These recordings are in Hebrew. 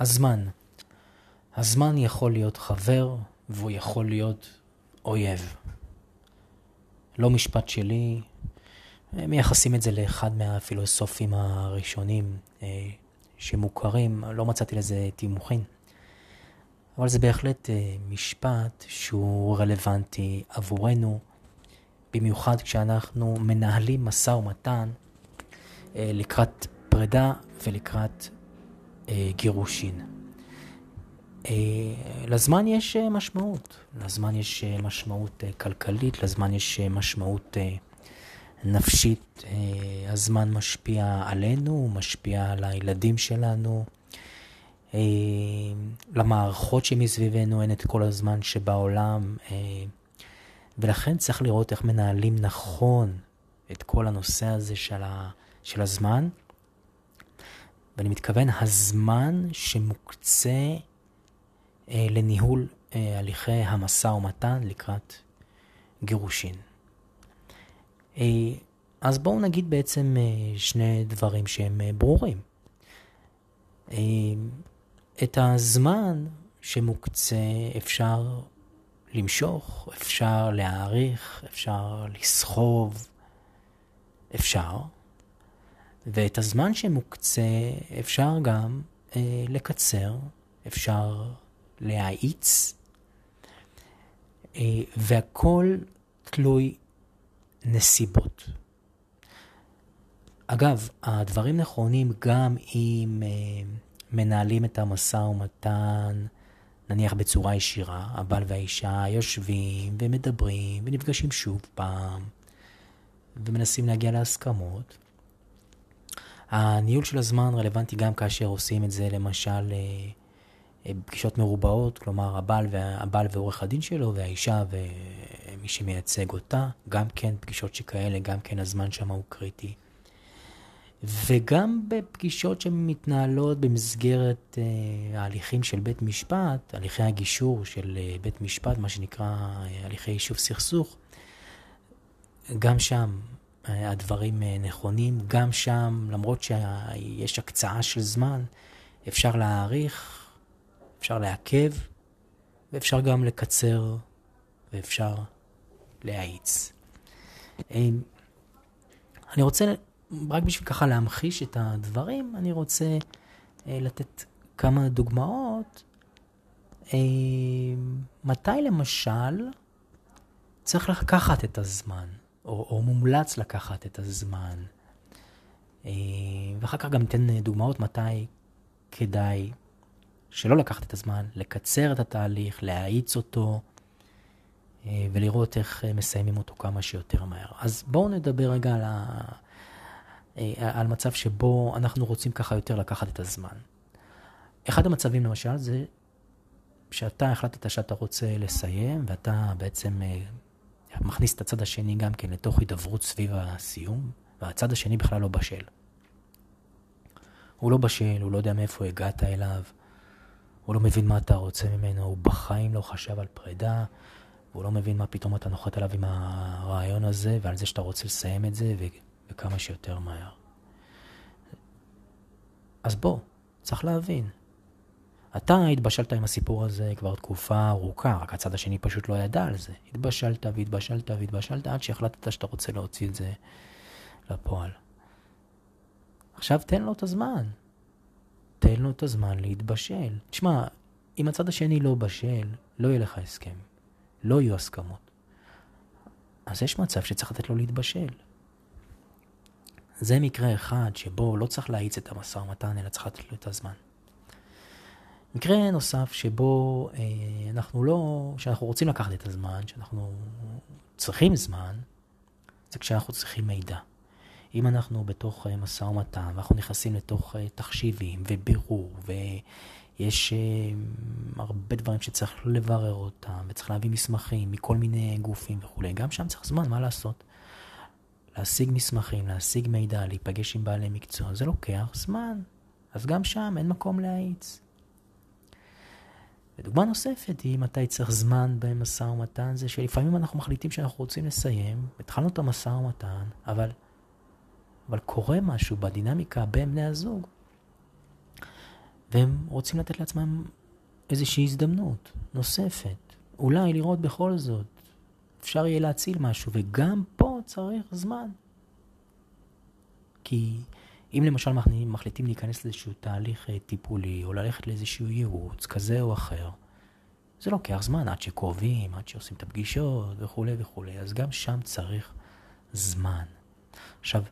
הזמן. הזמן יכול להיות חבר, והוא יכול להיות אויב. לא משפט שלי, מייחסים את זה לאחד מהפילוסופים הראשונים אה, שמוכרים, לא מצאתי לזה תימוכין. אבל זה בהחלט אה, משפט שהוא רלוונטי עבורנו, במיוחד כשאנחנו מנהלים משא ומתן אה, לקראת פרידה ולקראת גירושין. לזמן יש משמעות, לזמן יש משמעות כלכלית, לזמן יש משמעות נפשית, אה, הזמן משפיע עלינו, הוא משפיע על הילדים שלנו, אה, למערכות שמסביבנו אין את כל הזמן שבעולם, אה, ולכן צריך לראות איך מנהלים נכון את כל הנושא הזה של, ה, של הזמן. ואני מתכוון, הזמן שמוקצה לניהול הליכי המשא ומתן לקראת גירושין. אה, אז בואו נגיד בעצם אה, שני דברים שהם אה, ברורים. את הזמן שמוקצה אפשר למשוך, אפשר להעריך, אפשר לסחוב, אפשר. ואת הזמן שמוקצה אפשר גם אה, לקצר, אפשר להאיץ, אה, והכל תלוי נסיבות. אגב, הדברים נכונים גם אם uh, מנהלים את המשא ומתן, נניח בצורה ישירה, הבעל והאישה יושבים ומדברים ונפגשים שוב פעם ומנסים להגיע להסכמות. הניהול של הזמן רלוונטי גם כאשר עושים את זה למשל uh, אה, פגישות מרובעות, כלומר הבעל, והבעל ועורך הדין שלו והאישה ומי שמייצג אותה, גם כן פגישות שכאלה, גם כן הזמן שם הוא קריטי. וגם בפגישות שמתנהלות במסגרת אה, ההליכים של בית משפט, הליכי הגישור של אה, בית משפט, מה שנקרא אה, הליכי יישוב סכסוך, גם שם אה, הדברים אה, נכונים, גם שם, למרות שיש הקצאה של זמן, אפשר להעריך אפשר לעכב, ואפשר גם לקצר, ואפשר להאיץ. אמ, אני רוצה, רק בשביל ככה להמחיש את הדברים, אני רוצה אה, לתת כמה דוגמאות. מתי למשל צריך לקחת את הזמן, או, או מומלץ לקחת את הזמן. אמ, ואחר כך גם ניתן דוגמאות מתי כדאי שלא לקחת את הזמן, לקצר את התהליך, להאיץ אותו, אה, ולראות איך אה, מסיימים אותו כמה שיותר מהר. אז בואו נדבר רגע על, ה... אה, על מצב שבו אנחנו רוצים ככה יותר לקחת את הזמן. אחד המצבים למשל זה שאתה החלטת שאתה רוצה לסיים, ואתה בעצם מכניס את הצד השני גם כן לתוך הידברות סביב הסיום, והצד השני בכלל לא בשל. הוא לא בשל, הוא לא יודע מאיפה הגעת אליו, הוא לא מבין מה אתה רוצה ממנו, הוא בחיים לא חשב על פרידה, והוא לא מבין מה פתאום אתה נוחת עליו עם הרעיון הזה, ועל זה שאתה רוצה לסיים את זה, וכמה שיותר מהר. אז בוא, צריך להבין. אתה התבשלת עם הסיפור הזה כבר תקופה ארוכה, רק הצד השני פשוט לא ידע על זה. התבשלת והתבשלת והתבשלת עד שהחלטת שאתה רוצה להוציא את זה לפועל. עכשיו תן לו את הזמן. תן לו את הזמן להתבשל. תשמע, אם הצד השני לא בשל, לא יהיה לך הסכם. לא יהיו הסכמות. אז יש מצב שצריך לתת לו להתבשל. זה מקרה אחד שבו לא צריך להאיץ את המשא ומתן, אלא צריך לתת לו את הזמן. מקרה נוסף שבו אה, אנחנו לא, שאנחנו רוצים לקחת את הזמן, שאנחנו צריכים זמן, זה כשאנחנו צריכים מידע. אם אנחנו בתוך אה, משא ומתן, ואנחנו נכנסים לתוך אה, תחשיבים ובירור, ויש אה, הרבה דברים שצריך לברר אותם, וצריך להביא מסמכים מכל מיני גופים וכולי, גם שם צריך זמן, מה לעשות? להשיג מסמכים, להשיג מידע, להיפגש עם בעלי מקצוע, זה לוקח זמן. אז גם שם אין מקום להאיץ. ודוגמה נוספת היא מתי צריך זמן במשא ומתן, זה שלפעמים אנחנו מחליטים שאנחנו רוצים לסיים, התחלנו את המשא ומתן, אבל אבל קורה משהו בדינמיקה בין בני הזוג, והם רוצים לתת לעצמם איזושהי הזדמנות נוספת. אולי לראות בכל זאת, אפשר יהיה להציל משהו, וגם פה צריך זמן. כי אם למשל מחליטים להיכנס לאיזשהו תהליך אה, טיפולי, או ללכת לאיזשהו ייעוץ כזה או אחר, זה לוקח זמן עד שקובעים, עד שעושים את הפגישות וכולי וכולי, אז גם שם צריך זמן. עכשיו,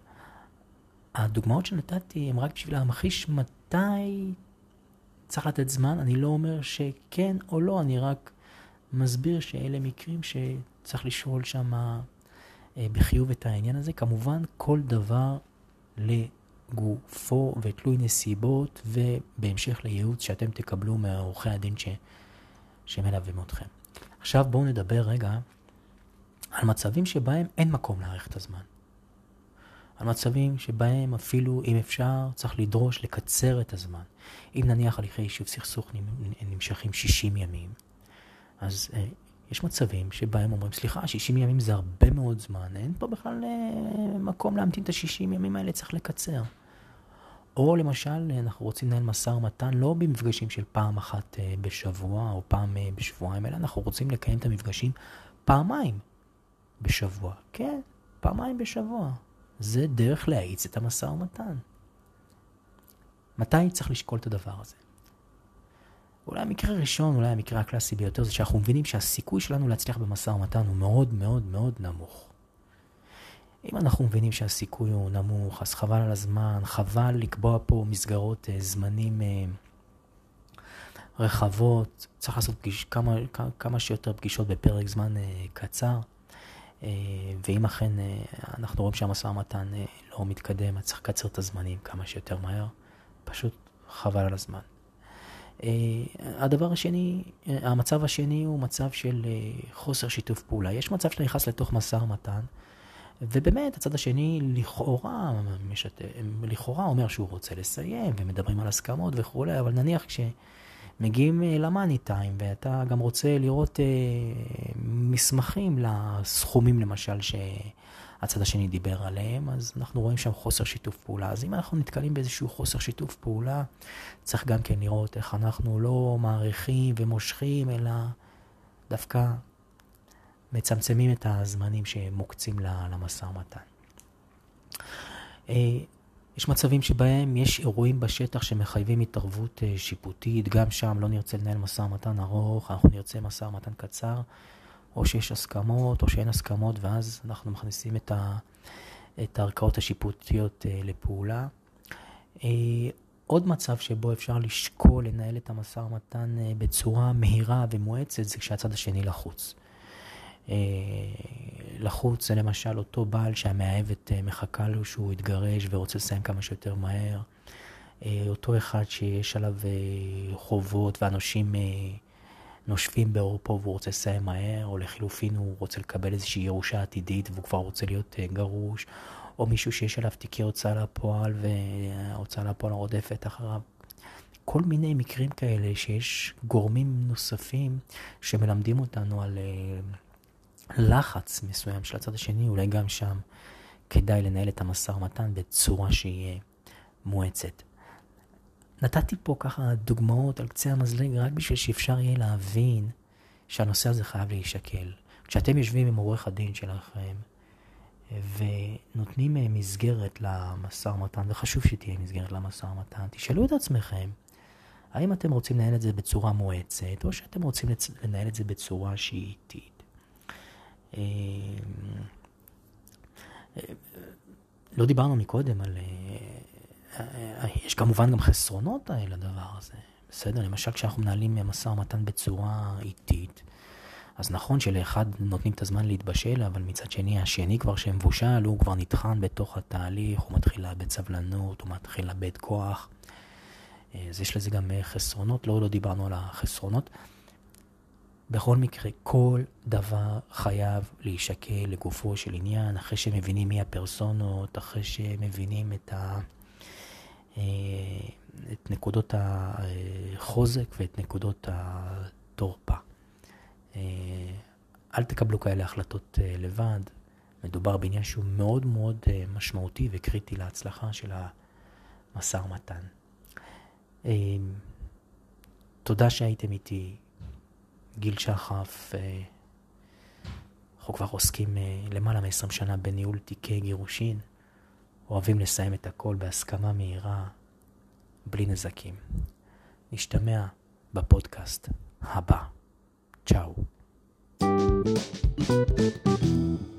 הדוגמאות שנתתי הן רק בשביל להמחיש מתי צריך לתת זמן. אני לא אומר שכן או לא, אני רק מסביר שאלה מקרים שצריך לשאול שם אה, בחיוב את העניין הזה. כמובן, כל דבר לגופו ותלוי נסיבות, ובהמשך לייעוץ שאתם תקבלו מעורכי הדין ש... שמלווים אתכם. עכשיו בואו נדבר רגע על מצבים שבהם אין מקום להאריך את הזמן. על מצבים שבהם אפילו, אם אפשר, צריך לדרוש לקצר את הזמן. אם נניח הליכי יישוב סכסוך נמשכים 60 ימים, אז אה, יש מצבים שבהם אומרים, סליחה, 60 ימים זה הרבה מאוד זמן, אין פה בכלל אה, מקום להמתין את ה-60 ימים האלה, צריך לקצר. או למשל, אנחנו רוצים לנהל משא ומתן לא במפגשים של פעם אחת אה, בשבוע או פעם אה, בשבועיים, אלא אנחנו רוצים לקיים את המפגשים פעמיים בשבוע. כן, פעמיים בשבוע. זה דרך להאיץ את המשא ומתן. מתי צריך לשקול את הדבר הזה? אולי המקרה הראשון, אולי המקרה הקלאסי ביותר, זה שאנחנו מבינים שהסיכוי שלנו להצליח במשא ומתן הוא מאוד מאוד מאוד נמוך. אם אנחנו מבינים שהסיכוי הוא נמוך, אז חבל על הזמן, חבל לקבוע פה מסגרות אה, זמנים אה, רחבות, צריך לעשות פגיש, כמה, כמה שיותר פגישות בפרק זמן אה, קצר. אה, ואם אכן אה, אנחנו רואים שהמשא ומתן אה, לא מתקדם, אז צריך לקצר את הזמנים כמה שיותר מהר. פשוט חבל על הזמן. הדבר השני, המצב השני הוא מצב של חוסר שיתוף פעולה. יש מצב שאתה נכנס לתוך משא ומתן, ובאמת הצד השני לכאורה, משת... לכאורה אומר שהוא רוצה לסיים, ומדברים על הסכמות וכולי, אבל נניח כש... מגיעים אה, למאני טיים, ואתה גם רוצה לראות אה, מסמכים לסכומים למשל שהצד השני דיבר עליהם, אז אנחנו רואים שם חוסר שיתוף פעולה. אז אם אנחנו נתקלים באיזשהו חוסר שיתוף פעולה, צריך גם כן לראות איך אנחנו לא מעריכים ומושכים, אלא דווקא מצמצמים את הזמנים שמוקצים למשא ומתן. אה, יש מצבים שבהם יש אירועים בשטח שמחייבים התערבות אה, שיפוטית, גם שם לא נרצה לנהל משא ומתן ארוך, אנחנו נרצה משא ומתן קצר, או שיש הסכמות או שאין הסכמות, ואז אנחנו מכניסים את, ה, את הערכאות השיפוטיות אה, לפעולה. אה, עוד מצב שבו אפשר לשקול לנהל את המשא ומתן בצורה מהירה ומואצת זה כשהצד השני לחוץ. אה, לחוץ זה למשל אותו בעל שהמאהבת אה, מחכה לו שהוא יתגרש ורוצה לסיים כמה שיותר מהר. אה, אותו אחד שיש עליו חובות והנושים נושפים בעורפו והוא רוצה לסיים מהר, או לחילופין הוא רוצה לקבל איזושהי ירושה עתידית והוא כבר רוצה להיות גרוש, או מישהו שיש עליו תיקי הוצאה לפועל וההוצאה לפועל רודפת אחריו. כל מיני מקרים כאלה שיש גורמים נוספים שמלמדים אותנו על... לחץ מסוים של הצד השני, אולי גם שם כדאי לנהל את המשא ומתן בצורה שהיא מואצת. נתתי פה ככה דוגמאות על קצה המזלג רק בשביל שאפשר יהיה להבין שהנושא הזה חייב להישקל. כשאתם יושבים עם עורך הדין שלכם ונותנים מסגרת למשא ומתן, וחשוב שתהיה מסגרת למשא ומתן, תשאלו את עצמכם, האם אתם רוצים לנהל את זה בצורה מואצת, או שאתם רוצים לנהל את זה בצורה שהיא איטית. אה, לא דיברנו מקודם על... אה, אה, יש כמובן גם חסרונות לדבר הזה, בסדר? למשל כשאנחנו מנהלים משא ומתן בצורה איטית, אז נכון שלאחד נותנים את הזמן להתבשל, אבל מצד שני, השני כבר שמבושל, הוא כבר נטחן בתוך התהליך, הוא מתחיל לאבד סבלנות, הוא מתחיל לאבד כוח. אז יש לזה גם חסרונות, לא, לא דיברנו על החסרונות. בכל מקרה, כל דבר חייב להישקל לגופו של עניין, אחרי שמבינים מי הפרסונות, אחרי שמבינים את, ה, אה, את נקודות החוזק ואת נקודות התורפה. אה, אל תקבלו כאלה החלטות אה, לבד, מדובר בעניין שהוא מאוד מאוד משמעותי וקריטי להצלחה של המשא ומתן. תודה שהייתם איתי. גיל שחף, אנחנו כבר עוסקים למעלה מ-20 שנה בניהול תיקי גירושין. אוהבים לסיים את הכל בהסכמה מהירה, בלי נזקים. נשתמע בפודקאסט הבא. צ'או. thank you